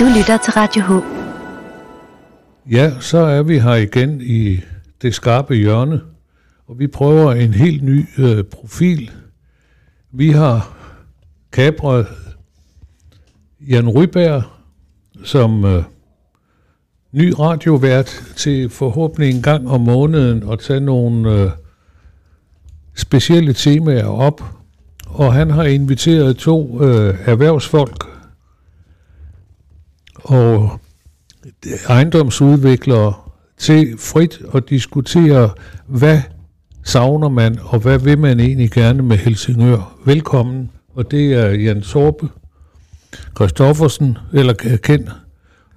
Du lytter til Radio H. Ja, så er vi her igen i det skarpe hjørne, og vi prøver en helt ny øh, profil. Vi har kapret Jan Ryberg som øh, ny radiovært til forhåbentlig en gang om måneden at tage nogle øh, specielle temaer op. Og han har inviteret to øh, erhvervsfolk og ejendomsudviklere til frit at diskutere, hvad savner man, og hvad vil man egentlig gerne med Helsingør. Velkommen, og det er Jan Sorbe, Christoffersen, eller Ken,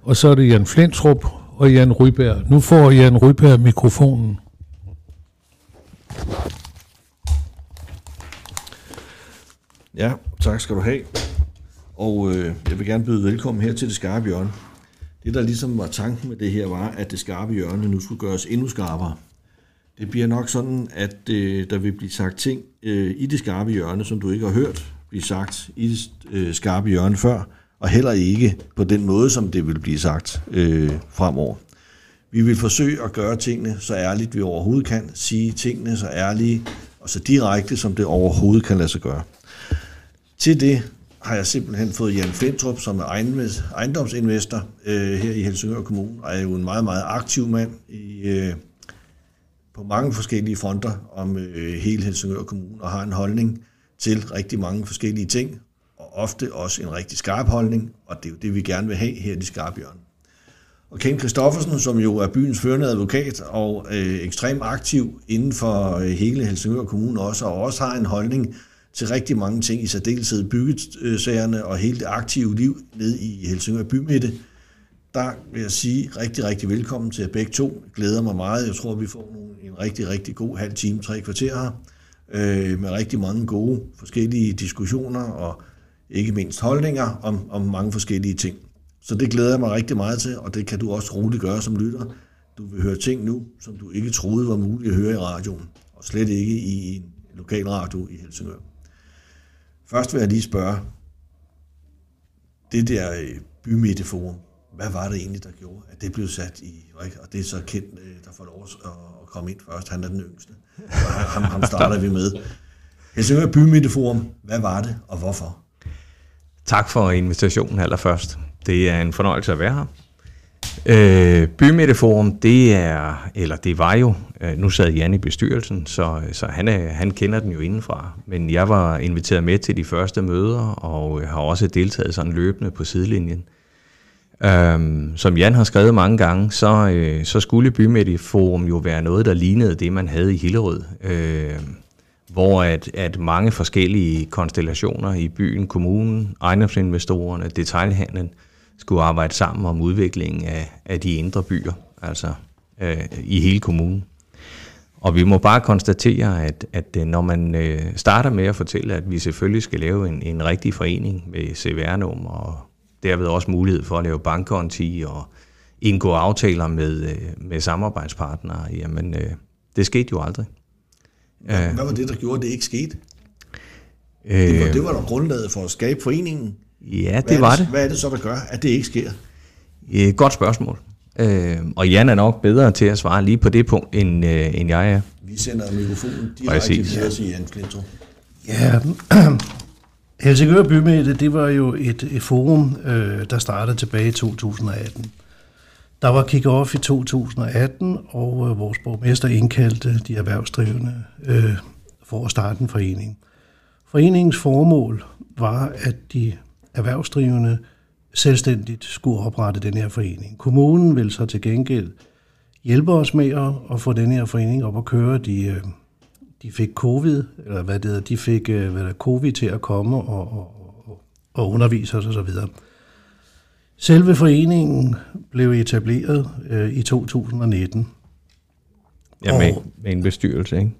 og så er det Jan Flintrup og Jan Ryberg. Nu får Jan Ryberg mikrofonen. Ja, tak skal du have. Og øh, jeg vil gerne byde velkommen her til det skarpe hjørne. Det, der ligesom var tanken med det her, var, at det skarpe hjørne nu skulle gøres endnu skarpere. Det bliver nok sådan, at øh, der vil blive sagt ting øh, i det skarpe hjørne, som du ikke har hørt blive sagt i det øh, skarpe hjørne før, og heller ikke på den måde, som det vil blive sagt øh, fremover. Vi vil forsøge at gøre tingene så ærligt, vi overhovedet kan, sige tingene så ærlige og så direkte, som det overhovedet kan lade sig gøre. Til det har jeg simpelthen fået Jan Flintrup, som er ejendomsinvestor øh, her i Helsingør Kommune, og er jo en meget, meget aktiv mand i, øh, på mange forskellige fronter om øh, hele Helsingør Kommune, og har en holdning til rigtig mange forskellige ting, og ofte også en rigtig skarp holdning, og det er jo det, vi gerne vil have her i de skarpe hjørne. Og Ken Christoffersen, som jo er byens førende advokat og øh, ekstremt aktiv inden for øh, hele Helsingør Kommune også, og også har en holdning til rigtig mange ting, i særdeleshed byggesagerne og hele det aktive liv ned i Helsingør Bymidte. Der vil jeg sige rigtig, rigtig velkommen til jer begge to. Jeg glæder mig meget. Jeg tror, vi får en rigtig, rigtig god halv time, tre kvarter her, øh, med rigtig mange gode forskellige diskussioner og ikke mindst holdninger om, om mange forskellige ting. Så det glæder jeg mig rigtig meget til, og det kan du også roligt gøre som lytter. Du vil høre ting nu, som du ikke troede var muligt at høre i radioen, og slet ikke i en lokal radio i Helsingør. Først vil jeg lige spørge, det der øh, bymidteforum, hvad var det egentlig, der gjorde, at det blev sat i, og det er så kendt, øh, der får lov at komme ind først, han er den yngste, og ham, ham starter vi med. Helsingør Bymidteforum, hvad var det, og hvorfor? Tak for invitationen allerførst. Det er en fornøjelse at være her. Øh, Bymetaforum, det er, eller det var jo, øh, nu sad Jan i bestyrelsen, så, så han, er, han kender den jo indenfra. Men jeg var inviteret med til de første møder, og øh, har også deltaget sådan løbende på sidelinjen. Øhm, som Jan har skrevet mange gange, så, øh, så skulle Bymetaforum jo være noget, der lignede det, man havde i Hillerød. Øh, hvor at, at mange forskellige konstellationer i byen, kommunen, ejendomsinvestorerne, detaljhandlen, skulle arbejde sammen om udviklingen af, af de indre byer, altså øh, i hele kommunen. Og vi må bare konstatere, at, at når man øh, starter med at fortælle, at vi selvfølgelig skal lave en, en rigtig forening med CVR-nummer, og derved også mulighed for at lave bankkonti og indgå aftaler med, øh, med samarbejdspartnere, jamen øh, det skete jo aldrig. Hvad, var det, der gjorde, at det ikke skete? Øh, det, var, det var da grundlaget for at skabe foreningen. Ja, det var det, det. Hvad er det så, der gør, at det ikke sker? Øh, godt spørgsmål. Øh, og Jan er nok bedre til at svare lige på det punkt, end, øh, end jeg er. Vi sender mikrofonen direkte til Jan Flinto. Ja, Helsingør Bymidte, det var jo et, et forum, øh, der startede tilbage i 2018. Der var kick-off i 2018, og øh, vores borgmester indkaldte de erhvervsdrivende øh, for at starte en forening. Foreningens formål var, at de erhvervsdrivende selvstændigt skulle oprette den her forening. Kommunen vil så til gengæld hjælpe os med at, få den her forening op at køre. De, øh, de fik covid, eller hvad det hedder, de fik øh, hvad der, covid til at komme og, og, og, og undervise os osv. Selve foreningen blev etableret øh, i 2019. Ja, med, med en bestyrelse, ikke?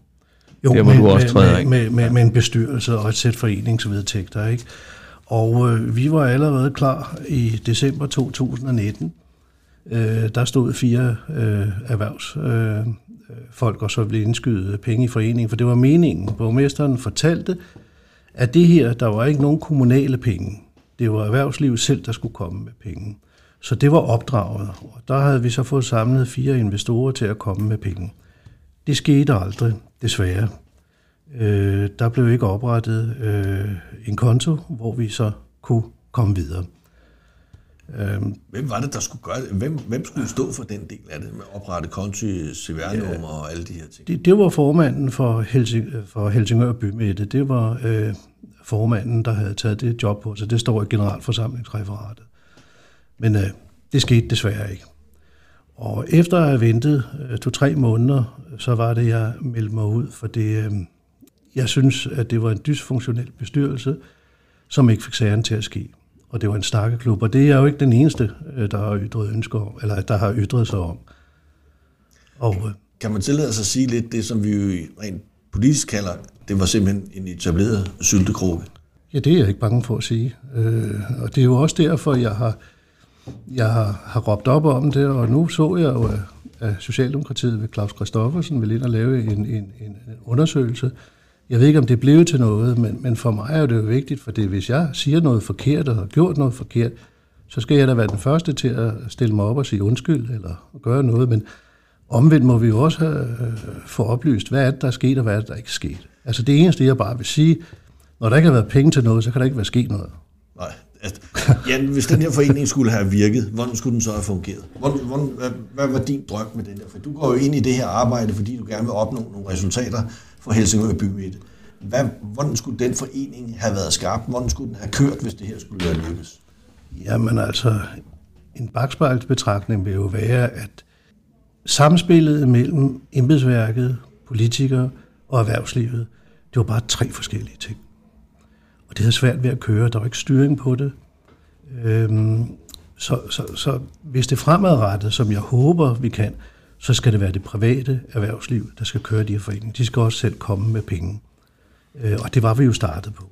Jo, Der, med, du også med, med, med, med en bestyrelse og et sæt foreningsvedtægter, ikke? Og øh, vi var allerede klar i december 2019. Øh, der stod fire øh, erhvervsfolk, øh, øh, og så blev indskydet penge i foreningen, for det var meningen. Borgmesteren fortalte, at det her, der var ikke nogen kommunale penge. Det var erhvervslivet selv, der skulle komme med penge. Så det var opdraget, og der havde vi så fået samlet fire investorer til at komme med penge. Det skete aldrig, desværre. Øh, der blev ikke oprettet øh, en konto, hvor vi så kunne komme videre. Øhm, hvem var det, der skulle gøre det? Hvem, hvem skulle stå for den del af det med at oprette konti, CVR-nummer ja, og alle de her ting? Det, det var formanden for, Helsing, for Helsingør Bymidte. Det var øh, formanden, der havde taget det job på sig. Det står i generalforsamlingsreferatet. Men øh, det skete desværre ikke. Og efter at have ventet øh, to-tre måneder, så var det, jeg meldte mig ud, for det, øh, jeg synes, at det var en dysfunktionel bestyrelse, som ikke fik sagen til at ske. Og det var en stakkeklub, og det er jo ikke den eneste, øh, der har ytret ønsker om, eller der har ytret sig om. Og, øh, kan man tillade sig at sige lidt det, som vi jo rent politisk kalder, det var simpelthen en etableret syltekrukke? Ja, det er jeg ikke bange for at sige. Øh, og det er jo også derfor, jeg har, jeg har, har råbt op om det, og nu så jeg jo, at Socialdemokratiet ved Claus Christoffersen vil ind og lave en, en, en undersøgelse, jeg ved ikke, om det blev til noget, men, men for mig er det jo vigtigt, for det, hvis jeg siger noget forkert og har gjort noget forkert, så skal jeg da være den første til at stille mig op og sige undskyld eller gøre noget, men omvendt må vi jo også have, øh, få oplyst, hvad er det, der er sket, og hvad er det, der ikke er sket. Altså det eneste, jeg bare vil sige, når der ikke har været penge til noget, så kan der ikke være sket noget. Nej, Altså, ja, hvis den her forening skulle have virket, hvordan skulle den så have fungeret? Hvordan, hvordan, hvad, hvad var din drøm med den her? For du går jo ind i det her arbejde, fordi du gerne vil opnå nogle resultater for Helsingør Bymidte. Hvad, hvordan skulle den forening have været skarp? Hvordan skulle den have kørt, hvis det her skulle være lykkes? Jamen altså, en bagspejlsbetragtning vil jo være, at samspillet mellem embedsværket, politikere og erhvervslivet, det var bare tre forskellige ting. Og det havde svært ved at køre, der var ikke styring på det. Øhm, så, så, så hvis det fremadrettet, som jeg håber, vi kan, så skal det være det private erhvervsliv, der skal køre de her foreninger. De skal også selv komme med penge. Øh, og det var vi jo startet på.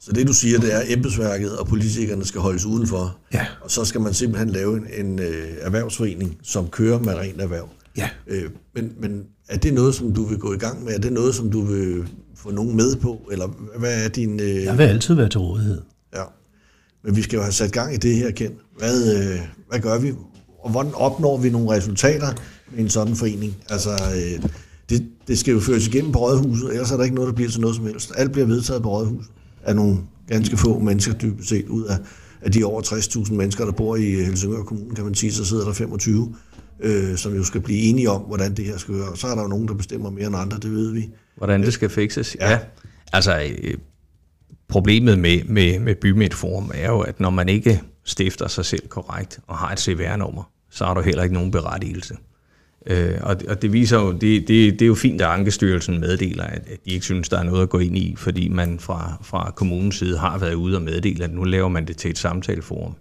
Så det du siger, det er, at embedsværket og politikerne skal holdes udenfor, ja. og så skal man simpelthen lave en, en øh, erhvervsforening, som kører med rent erhverv. Ja. Øh, men, men er det noget, som du vil gå i gang med? Er det noget, som du vil få nogen med på? Eller hvad er din... Øh... Jeg vil altid være til rådighed. Ja. Men vi skal jo have sat gang i det her, Ken. Hvad, øh, hvad gør vi? Og hvordan opnår vi nogle resultater med en sådan forening? Altså, øh, det, det skal jo føres igennem på rådhuset, ellers er der ikke noget, der bliver til noget som helst. Alt bliver vedtaget på rådhuset af nogle ganske få mennesker dybest set. Ud af, af de over 60.000 mennesker, der bor i Helsingør Kommune, kan man sige, så sidder der 25, øh, som jo skal blive enige om, hvordan det her skal gøre. Så er der jo nogen, der bestemmer mere end andre, det ved vi. Hvordan det skal fikses? Ja. ja. Altså, øh, problemet med, med, med Bymidtforum er jo, at når man ikke stifter sig selv korrekt og har et CVR-nummer, så har du heller ikke nogen berettigelse. Øh, og, og det viser jo, det, det, det er jo fint, at Ankestyrelsen meddeler, at, at de ikke synes, der er noget at gå ind i, fordi man fra, fra kommunens side har været ude og meddele, at nu laver man det til et samtaleforum.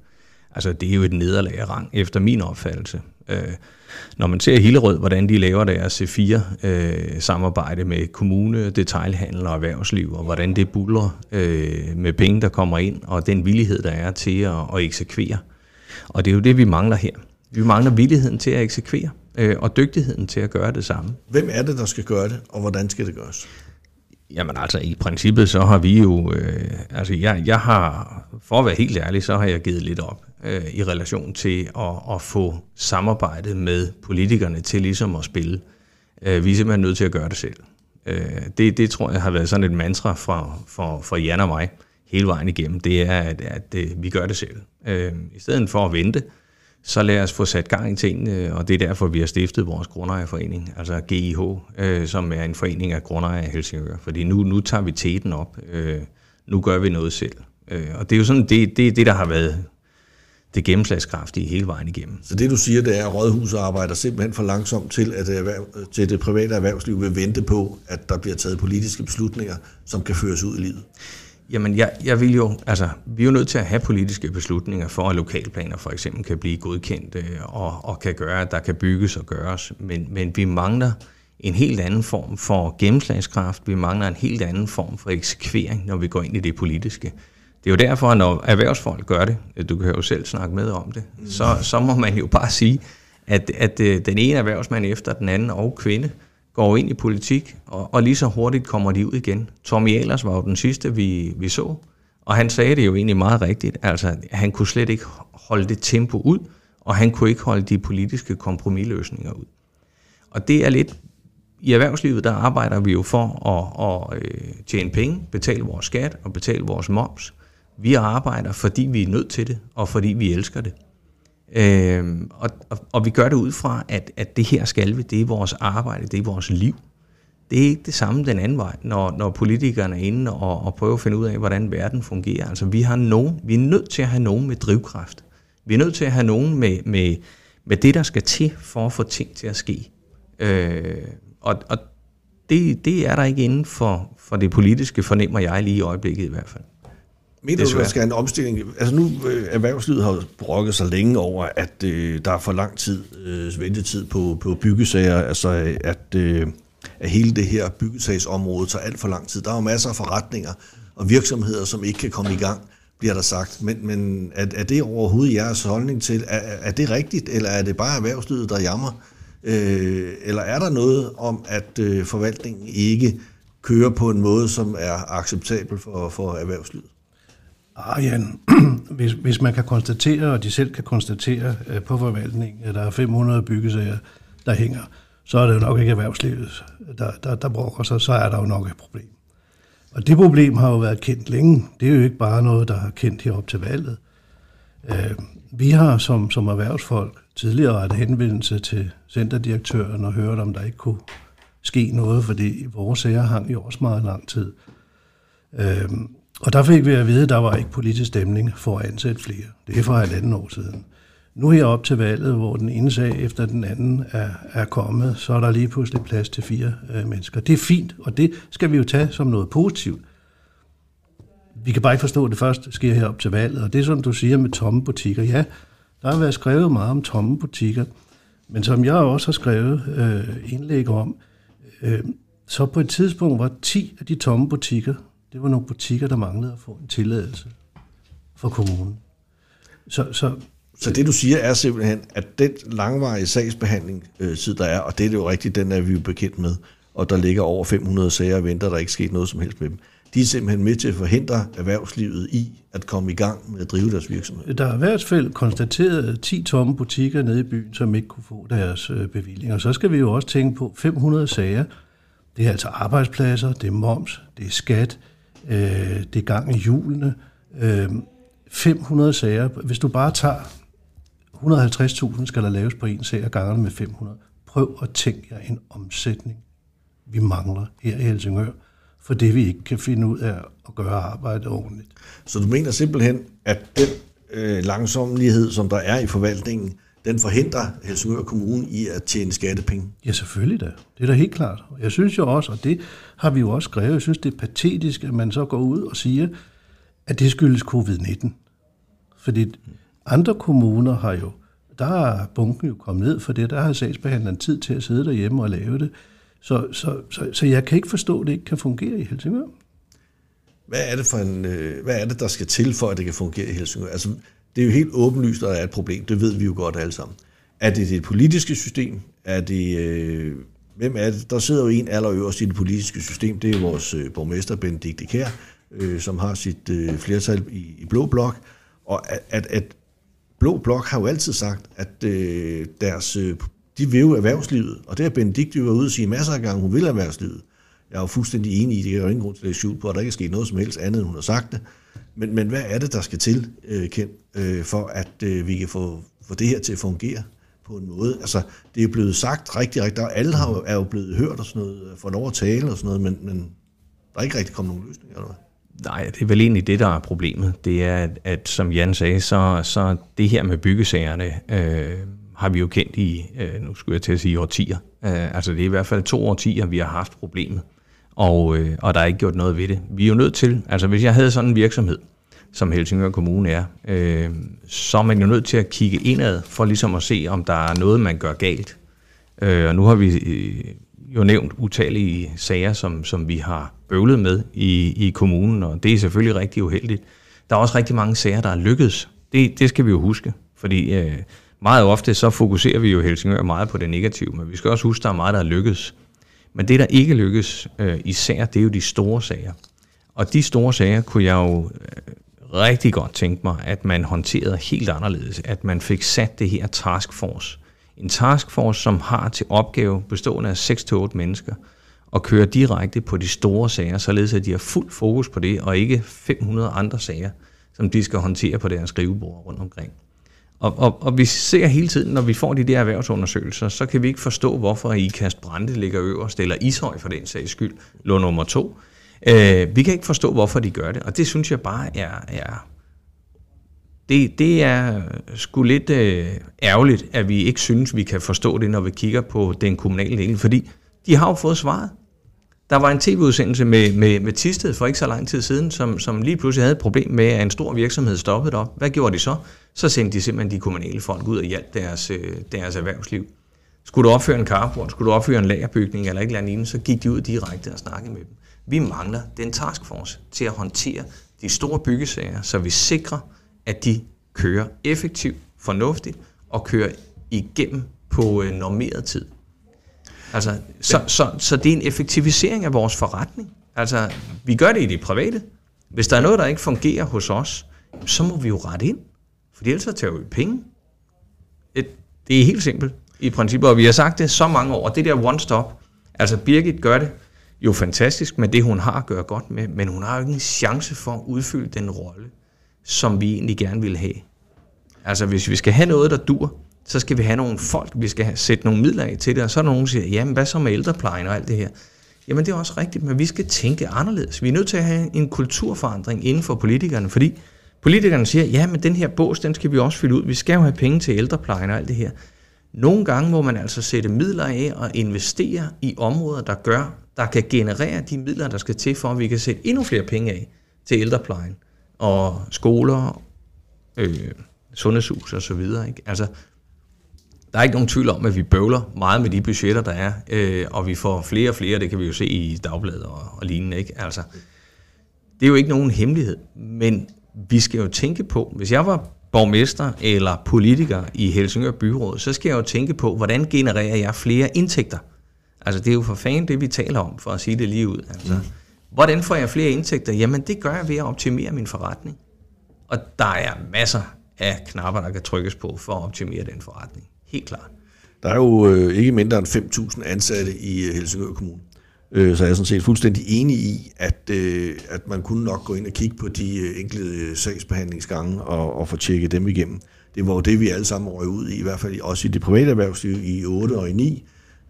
Altså, det er jo et nederlag af rang, efter min opfattelse. Øh, når man ser Hillerød, hvordan de laver deres C4-samarbejde øh, med kommune, detailhandel og erhvervsliv, og hvordan det buller øh, med penge, der kommer ind, og den villighed, der er til at, at eksekvere. Og det er jo det, vi mangler her. Vi mangler villigheden til at eksekvere øh, og dygtigheden til at gøre det samme. Hvem er det, der skal gøre det, og hvordan skal det gøres? Jamen altså, i princippet så har vi jo, øh, altså jeg, jeg har, for at være helt ærlig, så har jeg givet lidt op øh, i relation til at, at få samarbejdet med politikerne til ligesom at spille. Øh, vi er simpelthen nødt til at gøre det selv. Øh, det, det tror jeg har været sådan et mantra fra, for, for Jan og mig hele vejen igennem. Det er, at, at, at øh, vi gør det selv. Øh, I stedet for at vente, så lad os få sat gang i tingene, og det er derfor, vi har stiftet vores grundejerforening, altså GIH, øh, som er en forening af grundejere i Helsingør. Fordi nu, nu tager vi teten op, øh, nu gør vi noget selv. Øh, og det er jo sådan, det, det, det der har været det gennemslagskraftige hele vejen igennem. Så det du siger, det er, at rådhuset arbejder simpelthen for langsomt til, at erhverv, til det private erhvervsliv vil vente på, at der bliver taget politiske beslutninger, som kan føres ud i livet. Jamen, jeg, jeg vil jo, altså, vi er jo nødt til at have politiske beslutninger for, at lokalplaner for eksempel kan blive godkendt øh, og, og kan gøre, at der kan bygges og gøres. Men, men vi mangler en helt anden form for gennemslagskraft. Vi mangler en helt anden form for eksekvering, når vi går ind i det politiske. Det er jo derfor, at når erhvervsfolk gør det, du kan jo selv snakke med om det, så, så må man jo bare sige, at, at øh, den ene erhvervsmand efter den anden og kvinde går ind i politik, og, og lige så hurtigt kommer de ud igen. Tommy Ahlers var jo den sidste, vi, vi så, og han sagde det jo egentlig meget rigtigt. Altså, han kunne slet ikke holde det tempo ud, og han kunne ikke holde de politiske kompromisløsninger ud. Og det er lidt... I erhvervslivet, der arbejder vi jo for at, at øh, tjene penge, betale vores skat og betale vores moms. Vi arbejder, fordi vi er nødt til det, og fordi vi elsker det. Øh, og, og, og vi gør det ud fra, at, at det her skal vi, det er vores arbejde, det er vores liv. Det er ikke det samme den anden vej, når, når politikerne er inde og, og prøver at finde ud af, hvordan verden fungerer. Altså vi, har nogen, vi er nødt til at have nogen med drivkraft. Vi er nødt til at have nogen med, med, med det, der skal til for at få ting til at ske. Øh, og og det, det er der ikke inden for, for det politiske, fornemmer jeg lige i øjeblikket i hvert fald. Mener du, der skal en omstilling? Altså nu, øh, erhvervslivet har brokket sig længe over, at øh, der er for lang tid øh, ventetid på, på byggesager, altså at, øh, at hele det her byggesagsområde tager alt for lang tid. Der er jo masser af forretninger og virksomheder, som ikke kan komme i gang, bliver der sagt. Men, men er, er det overhovedet jeres holdning til? Er, er det rigtigt, eller er det bare erhvervslivet, der jammer? Øh, eller er der noget om, at øh, forvaltningen ikke kører på en måde, som er acceptabel for, for erhvervslivet? Ah, Jan, hvis, hvis man kan konstatere, og de selv kan konstatere øh, på forvaltningen, at der er 500 byggesager, der hænger, så er det jo nok ikke erhvervslivet, der, der, der brokker sig, så er der jo nok et problem. Og det problem har jo været kendt længe. Det er jo ikke bare noget, der er kendt herop til valget. Øh, vi har som, som erhvervsfolk tidligere rettet henvendelse til centerdirektøren og hørt, om der ikke kunne ske noget, fordi vores sager hang jo også meget lang tid. Øh, og der fik vi at vide, at der var ikke politisk stemning for at ansætte flere. Det er fra et andet år siden. Nu her op til valget, hvor den ene sag efter den anden er, er kommet, så er der lige pludselig plads til fire øh, mennesker. Det er fint, og det skal vi jo tage som noget positivt. Vi kan bare ikke forstå, at det først sker her op til valget, og det som du siger med tomme butikker. Ja, der har været skrevet meget om tomme butikker, men som jeg også har skrevet øh, indlæg om, øh, så på et tidspunkt var 10 af de tomme butikker, det var nogle butikker, der manglede at få en tilladelse fra kommunen. Så, så, så det du siger er simpelthen, at den langvarige sagsbehandling, øh, tid der er, og det er det jo rigtigt, den er vi jo bekendt med, og der ligger over 500 sager og venter, der er ikke sket noget som helst med dem. De er simpelthen med til at forhindre erhvervslivet i at komme i gang med at drive deres virksomhed. Der er i hvert fald konstateret 10 tomme butikker nede i byen, som ikke kunne få deres øh, bevillinger. Så skal vi jo også tænke på 500 sager. Det er altså arbejdspladser, det er moms, det er skat, øh, det er gang i julene. Øh, 500 sager. Hvis du bare tager 150.000 skal der laves på en sag og ganger med 500. Prøv at tænke jer en omsætning, vi mangler her i Helsingør, for det vi ikke kan finde ud af at gøre arbejdet ordentligt. Så du mener simpelthen, at den øh, langsomlighed, som der er i forvaltningen, den forhindrer Helsingør Kommune i at tjene skattepenge? Ja, selvfølgelig da. Det er da helt klart. Jeg synes jo også, og det har vi jo også skrevet, jeg synes, det er patetisk, at man så går ud og siger, at det skyldes covid-19. Fordi andre kommuner har jo, der er bunken jo kommet ned for det, der har sagsbehandleren tid til at sidde derhjemme og lave det. Så, så, så, så jeg kan ikke forstå, at det ikke kan fungere i Helsingør. Hvad er det, for en, øh, hvad er det der skal til for, at det kan fungere i Helsingør? Altså, det er jo helt åbenlyst, at der er et problem. Det ved vi jo godt alle sammen. Er det det politiske system? Er det, øh, hvem er det? Der sidder jo en allerøverst i det politiske system. Det er vores øh, borgmester, Benedikte Kær, øh, som har sit øh, flertal i, i Blå Blok. Og at, at, at Blå Blok har jo altid sagt, at øh, deres, øh, de vil jo erhvervslivet. Og det har Benedikte jo været ude og sige masser af gange, hun vil erhvervslivet. Jeg er jo fuldstændig enig i det. Jeg har jo ingen grund til at lægge på, at der ikke er sket noget som helst andet, end hun har sagt det. Men, men hvad er det, der skal til, øh, Ken, øh, for at øh, vi kan få, få det her til at fungere på en måde? Altså, det er blevet sagt rigtig, rigtig, der alle har, er jo blevet hørt og sådan noget, øh, for lov at tale og sådan noget, men, men der er ikke rigtig kommet nogen løsning, eller hvad? Nej, det er vel egentlig det, der er problemet. Det er, at, at som Jan sagde, så, så det her med byggesagerne øh, har vi jo kendt i, øh, nu skulle jeg til at sige årtier. Øh, altså det er i hvert fald to årtier, vi har haft problemet og, øh, og der er ikke gjort noget ved det. Vi er jo nødt til, altså hvis jeg havde sådan en virksomhed, som Helsingør Kommune er, øh, så er man jo nødt til at kigge indad, for ligesom at se, om der er noget, man gør galt. Øh, og nu har vi øh, jo nævnt utallige sager, som, som vi har bøvlet med i, i kommunen, og det er selvfølgelig rigtig uheldigt. Der er også rigtig mange sager, der er lykkedes. Det, det skal vi jo huske, fordi øh, meget ofte så fokuserer vi jo Helsingør meget på det negative, men vi skal også huske, at der er meget, der er lykkedes. Men det, der ikke lykkes øh, især, det er jo de store sager. Og de store sager kunne jeg jo øh, rigtig godt tænke mig, at man håndterede helt anderledes. At man fik sat det her taskforce. En taskforce, som har til opgave bestående af 6-8 mennesker, og køre direkte på de store sager, således at de har fuld fokus på det, og ikke 500 andre sager, som de skal håndtere på deres skrivebord rundt omkring. Og, og, og vi ser hele tiden, når vi får de der erhvervsundersøgelser, så kan vi ikke forstå, hvorfor IKAST Brande ligger øverst, eller Ishøj for den sags skyld, lå nummer to. Øh, vi kan ikke forstå, hvorfor de gør det, og det synes jeg bare er, er det, det er sgu lidt øh, ærgerligt, at vi ikke synes, vi kan forstå det, når vi kigger på den kommunale del, fordi de har jo fået svaret. Der var en tv-udsendelse med, med, med Tisted for ikke så lang tid siden, som, som lige pludselig havde et problem med, at en stor virksomhed stoppede op. Hvad gjorde de så? Så sendte de simpelthen de kommunale folk ud og hjalp deres, øh, deres erhvervsliv. Skulle du opføre en carport, skulle du opføre en lagerbygning eller ikke eller andet, så gik de ud direkte og snakkede med dem. Vi mangler den taskforce til at håndtere de store byggesager, så vi sikrer, at de kører effektivt, fornuftigt og kører igennem på øh, normeret tid. Altså, så, så, så det er en effektivisering af vores forretning. Altså, vi gør det i det private. Hvis der er noget, der ikke fungerer hos os, så må vi jo rette ind. For ellers så tager vi penge. Det er helt simpelt i princippet, og vi har sagt det så mange år. Det der one-stop, altså Birgit gør det jo fantastisk med det, hun har at gøre godt med, men hun har jo ikke en chance for at udfylde den rolle, som vi egentlig gerne vil have. Altså hvis vi skal have noget, der dur, så skal vi have nogle folk, vi skal have, sætte nogle midler af til det, og så er der nogen, der siger, jamen hvad så med ældreplejen og alt det her? Jamen det er også rigtigt, men vi skal tænke anderledes. Vi er nødt til at have en kulturforandring inden for politikerne, fordi politikerne siger, ja, men den her bås, den skal vi også fylde ud. Vi skal jo have penge til ældreplejen og alt det her. Nogle gange må man altså sætte midler af og investere i områder, der gør, der kan generere de midler, der skal til, for at vi kan sætte endnu flere penge af til ældreplejen og skoler, øh, sundhedshus og så videre. Ikke? Altså, der er ikke nogen tvivl om, at vi bøvler meget med de budgetter, der er, øh, og vi får flere og flere, det kan vi jo se i dagbladet og, og lignende. Ikke? Altså, det er jo ikke nogen hemmelighed, men vi skal jo tænke på, hvis jeg var borgmester eller politiker i Helsingør Byråd, så skal jeg jo tænke på, hvordan genererer jeg flere indtægter? Altså det er jo for fanden det, vi taler om, for at sige det lige ud. Altså, mm. Hvordan får jeg flere indtægter? Jamen det gør jeg ved at optimere min forretning. Og der er masser af knapper, der kan trykkes på for at optimere den forretning. Helt klart. Der er jo øh, ikke mindre end 5.000 ansatte i øh, Helsingør Kommune. Øh, så jeg er sådan set fuldstændig enig i, at, øh, at man kunne nok gå ind og kigge på de øh, enkelte øh, sagsbehandlingsgange og, og få tjekket dem igennem. Det var jo det, vi alle sammen røg ud i, i hvert fald også i det private erhvervsliv i 8 og i 9,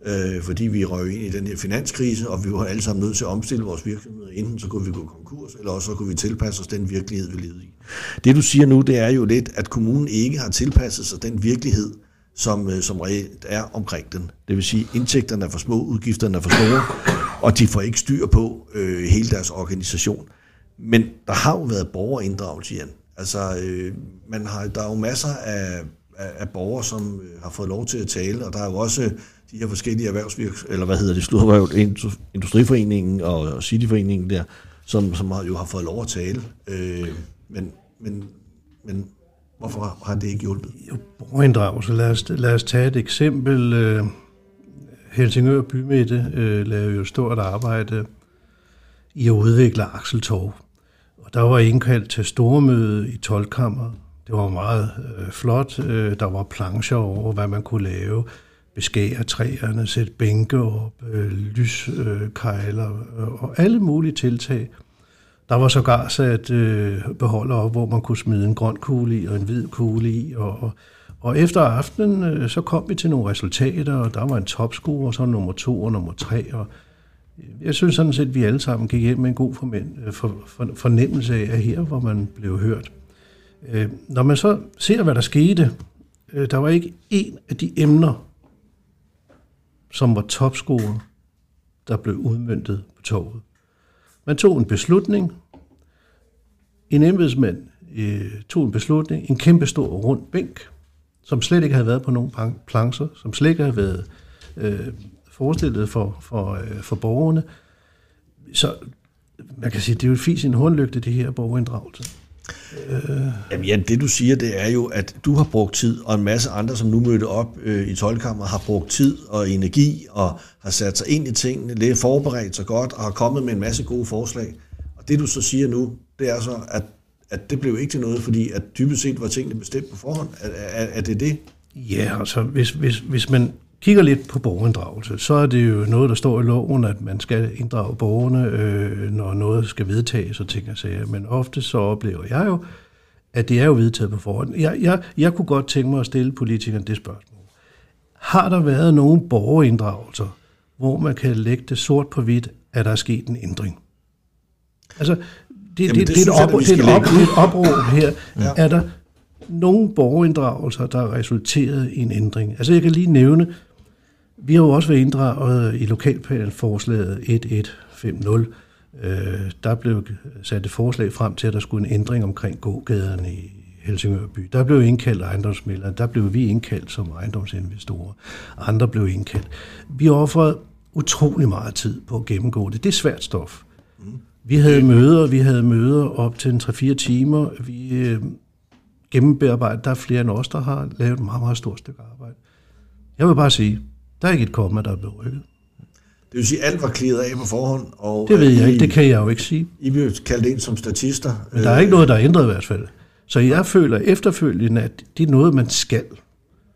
øh, fordi vi røg ind i den her finanskrise, og vi var alle sammen nødt til at omstille vores virksomheder. Enten så kunne vi gå konkurs, eller også så kunne vi tilpasse os den virkelighed, vi levede i. Det du siger nu, det er jo lidt, at kommunen ikke har tilpasset sig den virkelighed, som, øh, som reelt er omkring den. Det vil sige, indtægterne er for små, udgifterne er for store, og de får ikke styr på øh, hele deres organisation. Men der har jo været borgerinddragelse igen. Altså, øh, man har, der er jo masser af, af, af borgere, som øh, har fået lov til at tale, og der er jo også de her forskellige erhvervsvirksomheder, eller hvad hedder det, Slutterhverv, Industriforeningen og Cityforeningen der, som, som har, jo har fået lov at tale. Øh, men, men, men Hvorfor har det ikke hjulpet? Jo, borgerinddragelse. Lad os, lad os tage et eksempel. Øh, Helsingør Bymidte øh, lavede jo stort arbejde i at udvikle Akseltorv. Og der var indkaldt til stormøde i 12. Det var meget øh, flot. Øh, der var plancher over, hvad man kunne lave. Beskære træerne, sætte bænke op, øh, lyskejler øh, og alle mulige tiltag. Der var sågar sat øh, beholder op, hvor man kunne smide en grøn kugle i og en hvid kugle i. Og, og, og efter aftenen, øh, så kom vi til nogle resultater, og der var en topscore, og så nummer to og nummer tre. Og øh, jeg synes sådan set, at vi alle sammen gik hjem med en god øh, for, for, fornemmelse af her, hvor man blev hørt. Øh, når man så ser, hvad der skete, øh, der var ikke en af de emner, som var topscore, der blev udmyndtet på toget. Man tog en beslutning. En embedsmand øh, tog en beslutning. En kæmpe stor rund bænk, som slet ikke havde været på nogen plancher, som slet ikke havde været øh, forestillet for, for, øh, for borgerne. Så man kan sige, det er jo fint en hornlygte, det her borgerinddragelse. Jamen Jan, det du siger, det er jo, at du har brugt tid, og en masse andre, som nu mødte op øh, i tolkammeret, har brugt tid og energi, og har sat sig ind i tingene, lidt forberedt sig godt, og har kommet med en masse gode forslag. Og det du så siger nu, det er så, at, at det blev ikke til noget, fordi at dybest set var tingene bestemt på forhånd. Er, er, er det det? Ja, altså hvis, hvis, hvis man kigger lidt på borgerinddragelse, så er det jo noget, der står i loven, at man skal inddrage borgerne, øh, når noget skal vedtages og ting og sager. Men ofte så oplever jeg jo, at det er jo vedtaget på forhånd. Jeg, jeg, jeg kunne godt tænke mig at stille politikerne det spørgsmål. Har der været nogle borgerinddragelser, hvor man kan lægge det sort på hvidt, at der er sket en ændring? Altså, det, Jamen, det, det det, er et op, det er et op, opråb her. Ja. Ja. Er der nogle borgerinddragelser, der har resulteret i en ændring? Altså, jeg kan lige nævne, vi har jo også været inddraget i lokalplanforslaget 1150. Øh, der blev sat et forslag frem til, at der skulle en ændring omkring gågaderne i Helsingør by. Der blev indkaldt ejendomsmældere, der blev vi indkaldt som ejendomsinvestorer. Andre blev indkaldt. Vi offrede utrolig meget tid på at gennemgå det. Det er svært stof. Vi havde møder, vi havde møder op til en 3-4 timer. Vi øh, gennembearbejdede, der er flere end os, der har lavet et meget, meget stort stykke arbejde. Jeg vil bare sige, der er ikke et komma, der er blevet rykket. Det vil sige, at alt var klaret af på forhånd, og Det ved jeg I, ikke, det kan jeg jo ikke sige. I blev kaldt ind som statister. Men der er ikke noget, der er ændret i hvert fald. Så jeg føler efterfølgende, at det er noget, man skal,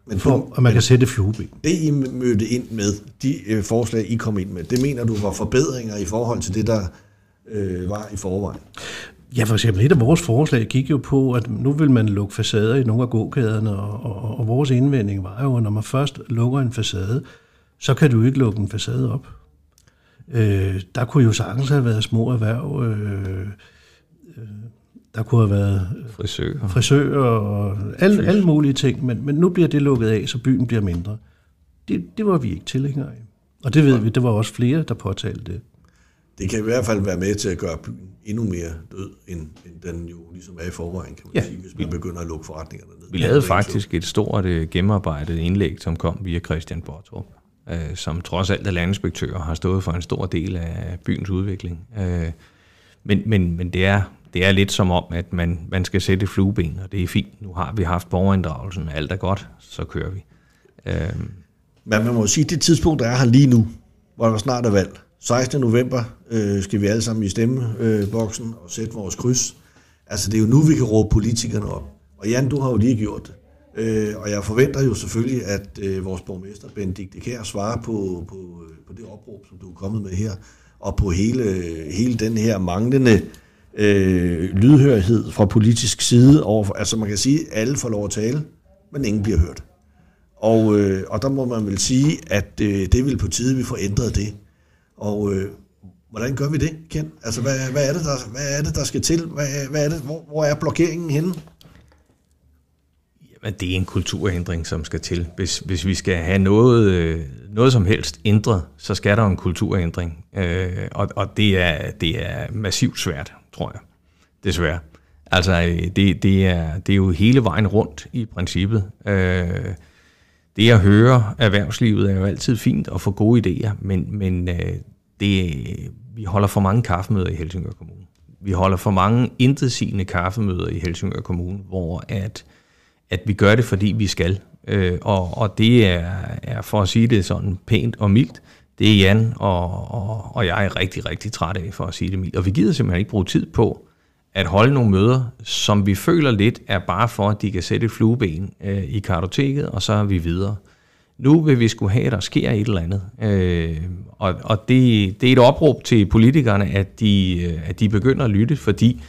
men for at man kan sætte flueben. Det, I mødte ind med, de øh, forslag, I kom ind med, det mener du var forbedringer i forhold til det, der øh, var i forvejen? Ja, for eksempel et af vores forslag gik jo på, at nu vil man lukke facader i nogle af gågaderne, og, og, og vores indvending var jo, at når man først lukker en facade, så kan du ikke lukke en facade op. Øh, der kunne jo sagtens have været små erhverv, øh, øh, der kunne have været Frisører. frisører og alle, alle mulige ting, men, men nu bliver det lukket af, så byen bliver mindre. Det, det var vi ikke tilhængere af. Og det ved vi, det var også flere, der påtalte det. Det kan i hvert fald være med til at gøre byen endnu mere død, end, end den jo ligesom er i forvejen, kan man Ja. sige, hvis man begynder at lukke forretningerne ned. Vi lavede faktisk et stort øh, gennemarbejdet indlæg, som kom via Christian Bortrup, øh, som trods alt er landinspektør har stået for en stor del af byens udvikling. Øh, men, men, men det, er, det er lidt som om, at man, man skal sætte flueben, og det er fint. Nu har vi haft borgerinddragelsen, alt er godt, så kører vi. Øh, Men man må sige, at det tidspunkt, der er her lige nu, hvor der snart er valg, 16. november øh, skal vi alle sammen i stemmeboksen øh, og sætte vores kryds. Altså det er jo nu, vi kan råbe politikerne op. Og Jan, du har jo lige gjort det. Øh, og jeg forventer jo selvfølgelig, at øh, vores borgmester, Benedikte Kær, svarer på, på, øh, på det opråb, som du er kommet med her, og på hele, hele den her manglende øh, lydhørighed fra politisk side. Over, altså man kan sige, at alle får lov at tale, men ingen bliver hørt. Og, øh, og der må man vel sige, at øh, det vil på tide, vi får ændret det. Og øh, hvordan gør vi det, Ken? Altså, hvad, hvad, er det, der, hvad er det, der skal til? Hvad, hvad er det, hvor, hvor er blokeringen henne? Jamen, det er en kulturændring, som skal til. Hvis, hvis vi skal have noget, øh, noget som helst ændret, så skal der en kulturændring. Øh, og og det, er, det er massivt svært, tror jeg. Desværre. Altså, øh, det, det, er, det er jo hele vejen rundt i princippet. Øh, det at høre erhvervslivet er jo altid fint at få gode idéer, men, men øh, det, vi holder for mange kaffemøder i Helsingør Kommune. Vi holder for mange intetsigende kaffemøder i Helsingør Kommune, hvor at at vi gør det, fordi vi skal. Øh, og, og det er, er, for at sige det sådan pænt og mildt, det er Jan og, og, og jeg er rigtig, rigtig træt af, for at sige det mildt. Og vi gider simpelthen ikke bruge tid på at holde nogle møder, som vi føler lidt er bare for, at de kan sætte et flueben øh, i kartoteket, og så er vi videre. Nu vil vi skulle have, at der sker et eller andet. Øh, og og det, det er et opråb til politikerne, at de, øh, at de begynder at lytte, fordi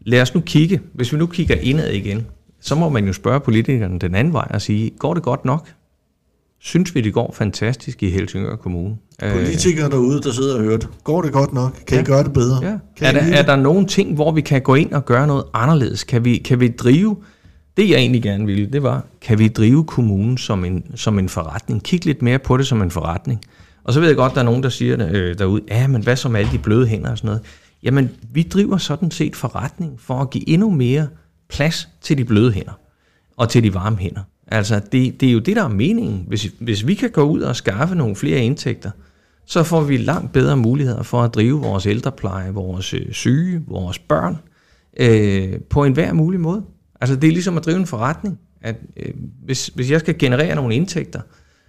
lad os nu kigge, hvis vi nu kigger indad igen, så må man jo spørge politikerne den anden vej og sige, går det godt nok? Synes vi, det går fantastisk i Helsingør Kommune? Øh, Politikere derude, der sidder og hører det. Går det godt nok? Kan ja. I gøre det bedre? Ja. Kan Er, der, er der nogle ting, hvor vi kan gå ind og gøre noget anderledes? Kan vi, kan vi drive, det jeg egentlig gerne ville, det var, kan vi drive kommunen som en, som en forretning? Kig lidt mere på det som en forretning. Og så ved jeg godt, der er nogen, der siger øh, derude, ja, men hvad så med alle de bløde hænder og sådan noget? Jamen, vi driver sådan set forretning for at give endnu mere plads til de bløde hænder og til de varme hænder. Altså, det, det er jo det, der er meningen. Hvis, hvis vi kan gå ud og skaffe nogle flere indtægter, så får vi langt bedre muligheder for at drive vores ældrepleje, vores øh, syge, vores børn, øh, på enhver mulig måde. Altså det er ligesom at drive en forretning. At, øh, hvis, hvis jeg skal generere nogle indtægter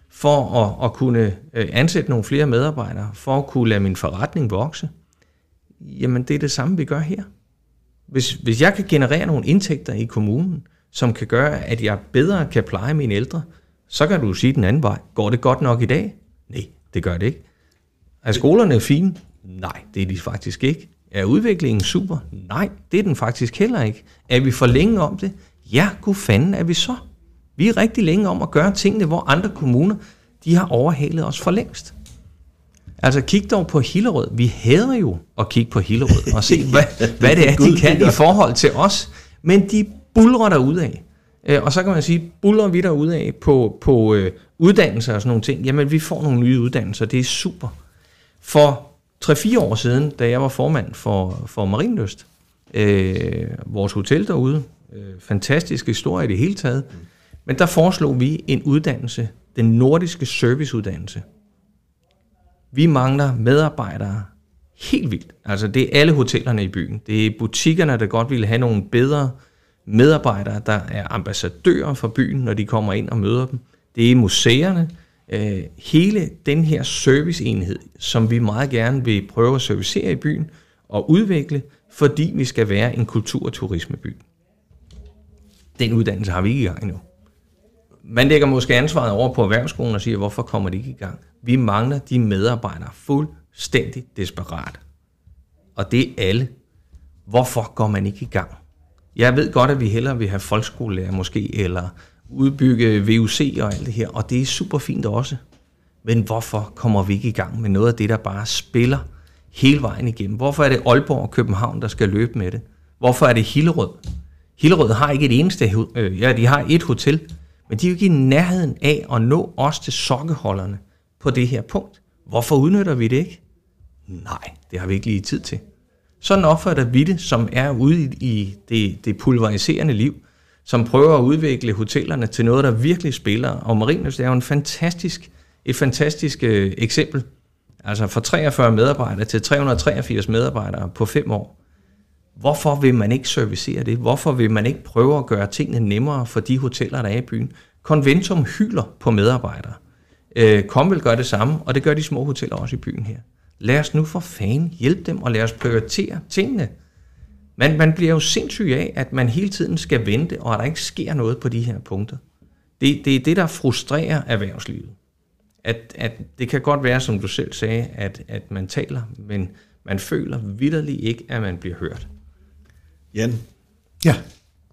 for at, at kunne øh, ansætte nogle flere medarbejdere, for at kunne lade min forretning vokse, jamen det er det samme, vi gør her. Hvis, hvis jeg kan generere nogle indtægter i kommunen, som kan gøre, at jeg bedre kan pleje mine ældre, så kan du sige den anden vej. Går det godt nok i dag? Nej, det gør det ikke. Er skolerne fine? Nej, det er de faktisk ikke. Er udviklingen super? Nej, det er den faktisk heller ikke. Er vi for længe om det? Ja, god fanden er vi så. Vi er rigtig længe om at gøre tingene, hvor andre kommuner, de har overhalet os for længst. Altså kig dog på Hillerød. Vi hader jo at kigge på Hillerød og se, hvad, hvad det er, de kan i forhold til os. Men de bulrer der af. Øh, og så kan man sige, bulrer vi der af på, på øh, uddannelser og sådan nogle ting. Jamen, vi får nogle nye uddannelser. Det er super. For 3-4 år siden, da jeg var formand for, for Marinløst, øh, vores hotel derude, øh, fantastisk historie i det hele taget, men der foreslog vi en uddannelse, den nordiske serviceuddannelse. Vi mangler medarbejdere helt vildt. Altså det er alle hotellerne i byen. Det er butikkerne, der godt ville have nogle bedre medarbejdere, der er ambassadører for byen, når de kommer ind og møder dem. Det er museerne. Øh, hele den her serviceenhed, som vi meget gerne vil prøve at servicere i byen og udvikle, fordi vi skal være en kultur- og turismeby. Den uddannelse har vi ikke i gang endnu. Man lægger måske ansvaret over på erhvervsskolen og siger, hvorfor kommer de ikke i gang? Vi mangler de medarbejdere fuldstændig desperat. Og det er alle. Hvorfor går man ikke i gang? Jeg ved godt, at vi hellere vil have folkeskolelærer måske, eller udbygge VUC og alt det her, og det er super fint også. Men hvorfor kommer vi ikke i gang med noget af det, der bare spiller hele vejen igennem? Hvorfor er det Aalborg og København, der skal løbe med det? Hvorfor er det Hillerød? Hillerød har ikke et eneste, øh, ja, de har et hotel, men de er jo ikke i nærheden af at nå os til sokkeholderne på det her punkt. Hvorfor udnytter vi det ikke? Nej, det har vi ikke lige tid til. Sådan opfatter vi det, som er ude i det, det pulveriserende liv, som prøver at udvikle hotellerne til noget, der virkelig spiller. Og Marinus er jo en fantastisk, et fantastisk øh, eksempel. Altså fra 43 medarbejdere til 383 medarbejdere på fem år. Hvorfor vil man ikke servicere det? Hvorfor vil man ikke prøve at gøre tingene nemmere for de hoteller, der er i byen? Conventum hylder på medarbejdere. Øh, Kom vil gøre det samme, og det gør de små hoteller også i byen her. Lad os nu for fanden hjælpe dem, og lad os prioritere tingene. Man, man bliver jo sindssyg af, at man hele tiden skal vente, og at der ikke sker noget på de her punkter. Det, det er det, der frustrerer erhvervslivet. At, at det kan godt være, som du selv sagde, at, at man taler, men man føler vidderligt ikke, at man bliver hørt. Jan, Ja,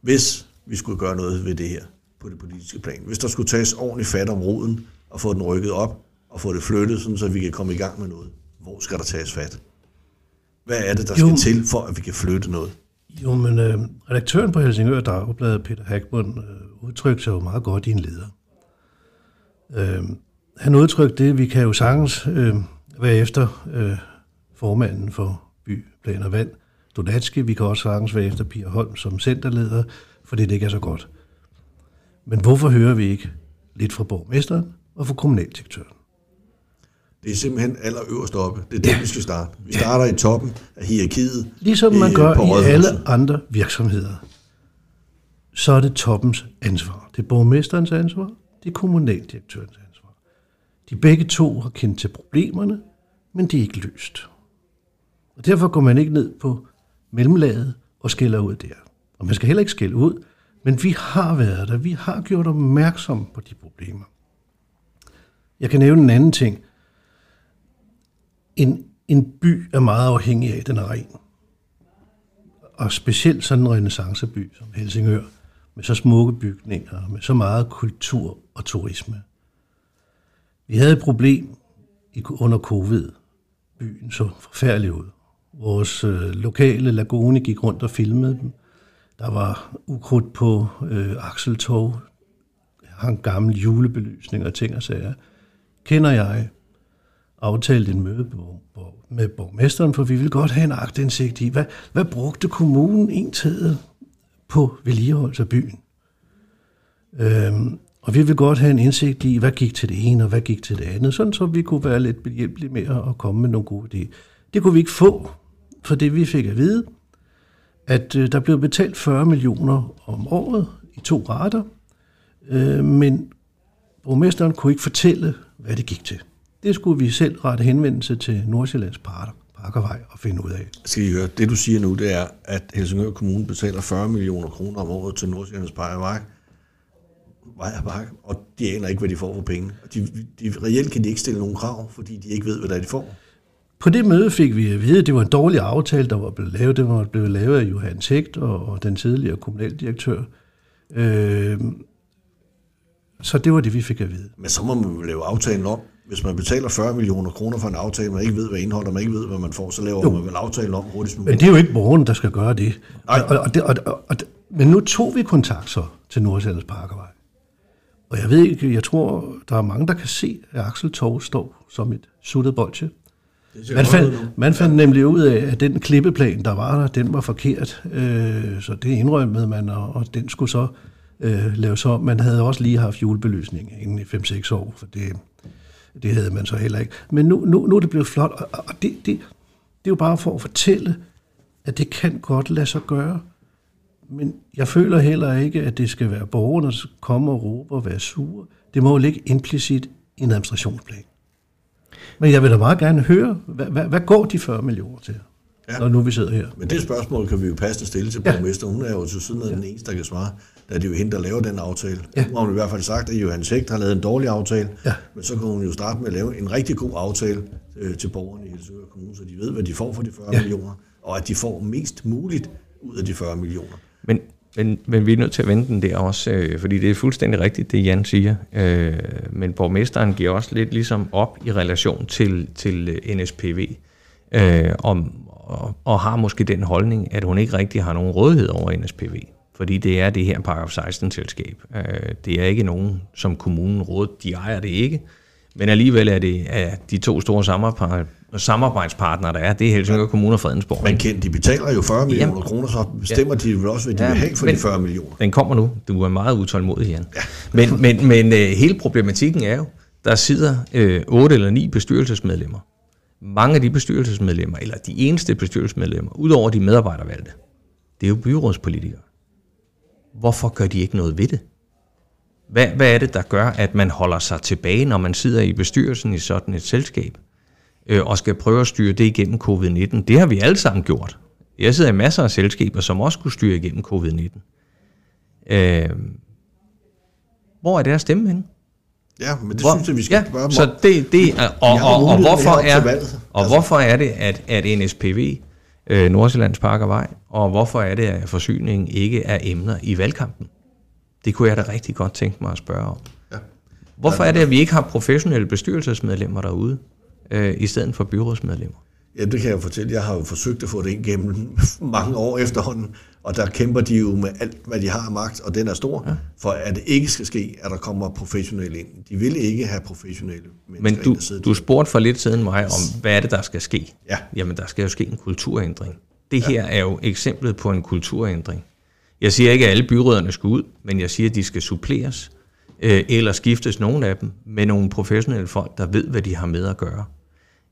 hvis vi skulle gøre noget ved det her på det politiske plan, hvis der skulle tages ordentligt fat om roden og få den rykket op og få det flyttet, sådan så vi kan komme i gang med noget, hvor skal der tages fat? Hvad er det, der Jo. skal til, for at vi kan flytte noget? jo, men øh, redaktøren på Helsingør Dagblad, Peter Hackmund, øh, udtrykte sig jo meget godt i en leder. Øh, han udtrykte det, vi kan jo sagtens øh, være efter øh, formanden for By, Plan og Vand, Donatski, vi kan også sagtens være efter Pia Holm som centerleder, fordi det ikke er så godt. Men hvorfor hører vi ikke lidt fra borgmesteren og fra kommunaldirektøren? Det er simpelthen allerøverst oppe. Det er det, vi skal starte. Vi starter i toppen af hierarkiet. Ligesom man gør på i alle andre virksomheder, så er det toppens ansvar. Det er borgmesterens ansvar, det er kommunaldirektørens ansvar. De begge to har kendt til problemerne, men de er ikke løst. Og derfor går man ikke ned på mellemlaget og skælder ud der. Og man skal heller ikke skælde ud, men vi har været der. Vi har gjort opmærksom på de problemer. Jeg kan nævne en anden ting. En, en by er meget afhængig af, at den er ren og specielt sådan en renaissanceby som Helsingør, med så smukke bygninger, med så meget kultur og turisme. Vi havde et problem i, under covid. Byen så forfærdelig ud. Vores øh, lokale lagune gik rundt og filmede dem. Der var ukrudt på øh, akseltog, hang gammel julebelysning og ting og sager. Kender jeg aftalt en møde på, på, med borgmesteren, for vi ville godt have en agtindsigt i, hvad, hvad brugte kommunen egentlig på vedligeholdelse af byen? Øhm, og vi ville godt have en indsigt i, hvad gik til det ene, og hvad gik til det andet, sådan så vi kunne være lidt behjælpelige med at komme med nogle gode idéer. Det kunne vi ikke få, for det vi fik at vide, at øh, der blev betalt 40 millioner om året i to rater, øh, men borgmesteren kunne ikke fortælle, hvad det gik til. Det skulle vi selv rette henvendelse til Nordsjællands Parker, Parkervej og finde ud af. Skal I høre, det du siger nu, det er, at Helsingør Kommune betaler 40 millioner kroner om året til Nordsjællands Parkervej, Vejarbak, og de aner ikke, hvad de får for penge. De, de, reelt kan de ikke stille nogen krav, fordi de ikke ved, hvad de får. På det møde fik vi at vide, at det var en dårlig aftale, der var blevet lavet. Det var blevet lavet af Johan Hægt og, og den tidligere kommunaldirektør. Øh, så det var det, vi fik at vide. Men så må man jo lave aftalen om. Hvis man betaler 40 millioner kroner for en aftale, man ikke ved, hvad indeholder, man ikke ved, hvad man får, så laver jo. man vel aftalen om hurtigst muligt. Men det er jo ikke borgeren, der skal gøre det. Nej. Og, og, det og, og, og, men nu tog vi kontakt så til Nordsjællands Parkervej. Og jeg ved ikke, jeg tror, der er mange, der kan se, at Axel Torv står som et suttet bolsje. Man fandt, man fandt nemlig ud af, at den klippeplan, der var der, den var forkert. Øh, så det indrømmede man, og, og den skulle så øh, laves om. Man havde også lige haft julebelysning inden i 5-6 år, for det, det havde man så heller ikke. Men nu, nu, nu er det blevet flot, og, og det, det, det er jo bare for at fortælle, at det kan godt lade sig gøre. Men jeg føler heller ikke, at det skal være borgerne, der kommer og råber og være sure. Det må jo ligge implicit i en administrationsplan. Men jeg vil da meget gerne høre, hvad, hvad, hvad går de 40 millioner til, ja. når nu vi sidder her? Men det spørgsmål kan vi jo passende stille til ja. borgmester. Hun er jo til siden af ja. den eneste, der kan svare. Da det er jo hende, der laver den aftale. Ja. Nu har hun i hvert fald sagt, at Johan Hægt har lavet en dårlig aftale. Ja. Men så kan hun jo starte med at lave en rigtig god aftale øh, til borgerne i Helsingør Kommune, så de ved, hvad de får for de 40 ja. millioner, og at de får mest muligt ud af de 40 millioner. Men, men, men vi er nødt til at vente den der også, øh, fordi det er fuldstændig rigtigt, det Jan siger. Øh, men borgmesteren giver også lidt ligesom op i relation til, til øh, NSPV, øh, om, og, og har måske den holdning, at hun ikke rigtig har nogen rådighed over NSPV. Fordi det er det her paragraf 16-selskab. Øh, det er ikke nogen, som kommunen råd, de ejer det ikke. Men alligevel er det at de to store samarbejder, samarbejdspartnere, der er, det er Helsingør. Kommune og Fredensborg. Men Kent, de betaler jo 40 millioner Jamen, kroner, så bestemmer ja. de vel også, hvad de ja, vil have for men, de 40 millioner. Den kommer nu. Du er meget utålmodig, Jan. Ja. men men, men uh, hele problematikken er jo, der sidder øh, otte eller ni bestyrelsesmedlemmer. Mange af de bestyrelsesmedlemmer, eller de eneste bestyrelsesmedlemmer, udover de medarbejdervalgte, det er jo byrådspolitikere. Hvorfor gør de ikke noget ved det? Hvad, hvad er det, der gør, at man holder sig tilbage, når man sidder i bestyrelsen i sådan et selskab, øh, og skal prøve at styre det igennem covid-19? Det har vi alle sammen gjort. Jeg sidder i masser af selskaber, som også kunne styre igennem covid-19. Øh, hvor er det stemme henne? Ja, men det hvor, synes jeg, vi skal ja, Så det, det er, og, og, og, og, hvorfor er, og hvorfor er det, at, at NSPV, øh, Nordsjællands Park og Vej, og hvorfor er det, at forsyningen ikke er emner i valgkampen? Det kunne jeg da rigtig godt tænke mig at spørge om. Ja. Hvorfor er det, at vi ikke har professionelle bestyrelsesmedlemmer derude, øh, i stedet for byrådsmedlemmer? Ja, det kan jeg fortælle. Jeg har jo forsøgt at få det ind gennem mange år efterhånden, og der kæmper de jo med alt, hvad de har af magt, og den er stor, ja. for at det ikke skal ske, at der kommer professionelle ind. De vil ikke have professionelle mennesker Men du, ind, du spurgte for lidt siden mig om, hvad er det, der skal ske? Ja. Jamen, der skal jo ske en kulturændring. Det her ja. er jo eksemplet på en kulturændring. Jeg siger ikke, at alle byråderne skal ud, men jeg siger, at de skal suppleres, øh, eller skiftes nogle af dem med nogle professionelle folk, der ved, hvad de har med at gøre.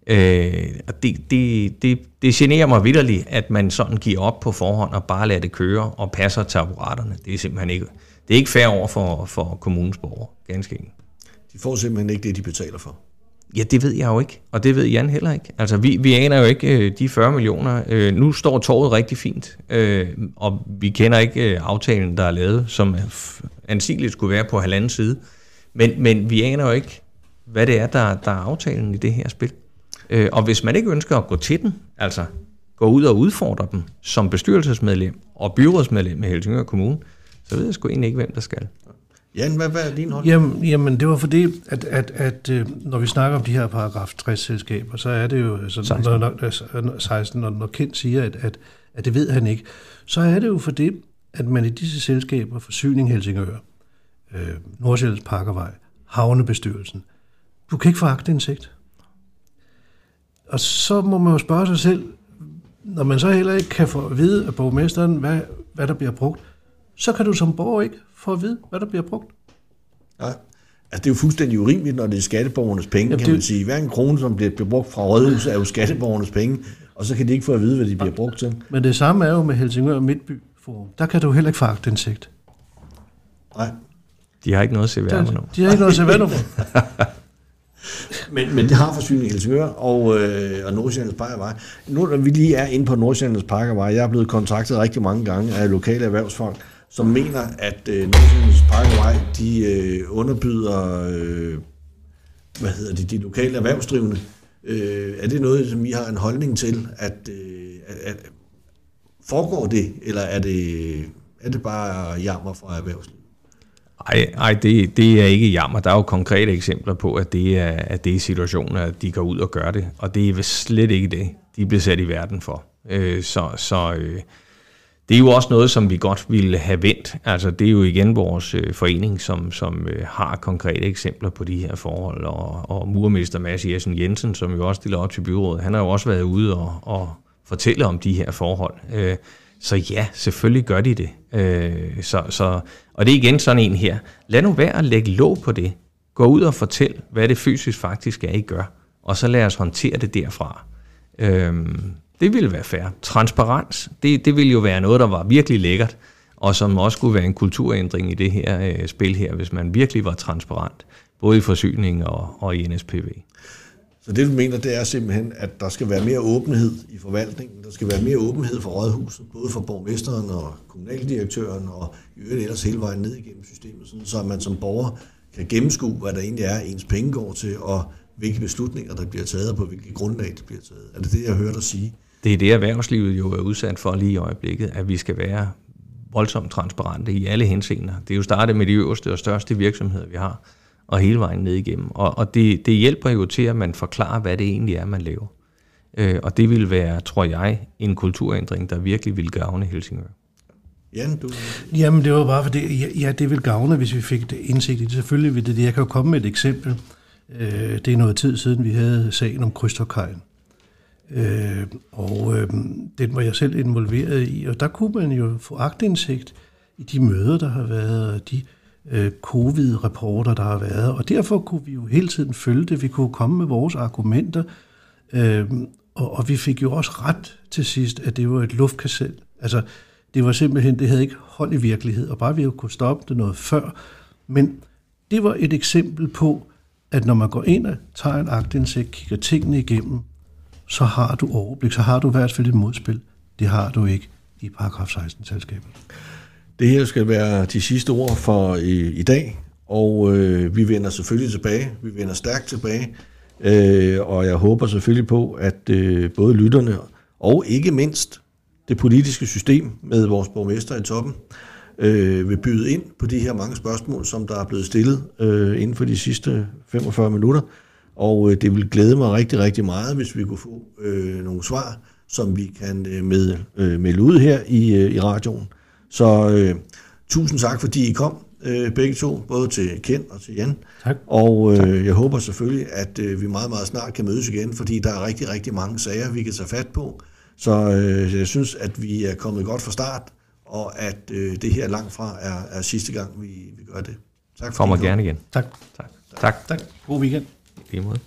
Øh, og det, det, det, det generer mig vidderligt, at man sådan giver op på forhånd og bare lader det køre og passer til apparaterne. Det er simpelthen ikke, det er ikke fair over for, for kommunens borgere, ganske enkelt. De får simpelthen ikke det, de betaler for. Ja, det ved jeg jo ikke, og det ved Jan heller ikke. Altså, vi, vi aner jo ikke øh, de 40 millioner. Øh, nu står torvet rigtig fint, øh, og vi kender ikke øh, aftalen, der er lavet, som ansigeligt skulle være på halvanden side. Men, men vi aner jo ikke, hvad det er, der, der er aftalen i det her spil. Øh, og hvis man ikke ønsker at gå til den, altså gå ud og udfordre dem som bestyrelsesmedlem og byrådsmedlem i Helsingør Kommune, så ved jeg sgu egentlig ikke, hvem der skal. Jan, hvad, hvad er din hold? Jamen, jamen, det var fordi, at, at, at øh, når vi snakker om de her paragraf 60-selskaber, så er det jo, altså, 16. Når, når, 16, når, når Kent siger, at, at, at det ved han ikke, så er det jo fordi, at man i disse selskaber, Forsyning Helsingør, øh, Nordsjællands Parkervej, Havnebestyrelsen, du kan ikke få agtindsigt. Og så må man jo spørge sig selv, når man så heller ikke kan få at vide af borgmesteren, hvad, hvad der bliver brugt, så kan du som borger ikke få at vide, hvad der bliver brugt. Ja. Altså, det er jo fuldstændig urimeligt, når det er skatteborgernes penge, Jamen, kan man sige. Hver en krone, som bliver brugt fra rådhuset, er jo skatteborgernes penge. og så kan de ikke få at vide, hvad de bliver brugt til. Men det samme er jo med Helsingør Midtby Forum. Der kan du heller ikke få agtindsigt. Nej. De har ikke noget CVR-nummer. De har ikke noget CVR-nummer. Men, men det har forsyning Helsingør og, øh, og Nordsjællands Parkervej. Nu når vi lige er inde på Nordsjællands Parkervej, jeg er blevet kontaktet rigtig mange gange af lokale erhvervsfolk, som mener, at øh, Nordsjællands Parkervej, de øh, underbyder, øh, hvad hedder det, de lokale erhvervsdrivende. Øh, er det noget, som I har en holdning til, at, øh, at, at foregår det, eller er det, er det bare jammer fra erhvervslivet? Ej, ej det, det er ikke jammer. Der er jo konkrete eksempler på, at det er, at det er situationer, at de går ud og gør det. Og det er slet ikke det, de bliver sat i verden for. Øh, så så øh, det er jo også noget, som vi godt ville have vendt. Altså, det er jo igen vores øh, forening, som, som øh, har konkrete eksempler på de her forhold. Og, og murmester Mads Jessen Jensen, som jo også stiller op til byrådet, han har jo også været ude og, og fortælle om de her forhold. Øh, så ja, selvfølgelig gør de det. Øh, så, så, og det er igen sådan en her. Lad nu være at lægge låg på det. Gå ud og fortæl, hvad det fysisk faktisk er, I gør. Og så lad os håndtere det derfra. Øh, det ville være fair. Transparens, det, det ville jo være noget, der var virkelig lækkert, og som også kunne være en kulturændring i det her øh, spil her, hvis man virkelig var transparent, både i forsyning og, og i NSPV. Så det du mener, det er simpelthen, at der skal være mere åbenhed i forvaltningen, der skal være mere åbenhed for rådhuset, både for borgmesteren og kommunaldirektøren, og i øvrigt ellers hele vejen ned igennem systemet, sådan, så man som borger kan gennemskue, hvad der egentlig er, ens penge går til, og hvilke beslutninger, der bliver taget, og på hvilke grundlag det bliver taget. Er det det, jeg hørte dig sige? Det er det, erhvervslivet jo er udsat for lige i øjeblikket, at vi skal være voldsomt transparente i alle henseender. Det er jo startet med de øverste og største virksomheder, vi har, og hele vejen ned igennem. Og, og det, det hjælper jo til, at man forklarer, hvad det egentlig er, man laver. Øh, og det vil være, tror jeg, en kulturændring, der virkelig vil gavne Helsingør. Jan, du... Jamen, det var bare fordi, ja, ja, det vil gavne, hvis vi fik det indsigt i det. Selvfølgelig vil det det. Jeg kan jo komme med et eksempel. Øh, det er noget tid siden, vi havde sagen om Krydstokkajen. Øh, og øh, den var jeg selv involveret i, og der kunne man jo få agtindsigt i de møder, der har været, og de øh, Øh, covid-rapporter, der har været, og derfor kunne vi jo hele tiden følge det, vi kunne komme med vores argumenter, øh, og, og vi fik jo også ret til sidst, at det var et luftkassel. Altså, det var simpelthen, det havde ikke hold i virkelighed, og bare vi jo kunne stoppe det noget før, men det var et eksempel på, at når man går ind og tager en aktindsigt, kigger tingene igennem, så har du overblik, så har du i hvert fald et modspil. Det har du ikke i paragraf 16-selskabet. Det her skal være de sidste ord for i, i dag, og øh, vi vender selvfølgelig tilbage. Vi vender stærkt tilbage, øh, og jeg håber selvfølgelig på, at øh, både lytterne og ikke mindst det politiske system med vores borgmester i toppen øh, vil byde ind på de her mange spørgsmål, som der er blevet stillet øh, inden for de sidste 45 minutter. Og øh, det vil glæde mig rigtig, rigtig meget, hvis vi kunne få øh, nogle svar, som vi kan øh, med, øh, melde ud her i, øh, i radioen. Så øh, tusind tak, fordi I kom øh, begge to, både til Ken og til Jan. Tak. Og øh, jeg håber selvfølgelig, at øh, vi meget, meget snart kan mødes igen, fordi der er rigtig, rigtig mange sager, vi kan tage fat på. Så øh, jeg synes, at vi er kommet godt fra start, og at øh, det her langt fra er, er sidste gang, vi, vi gør det. Tak for Kommer gerne igen. Tak. Tak. Tak. tak. God weekend. I lige måde.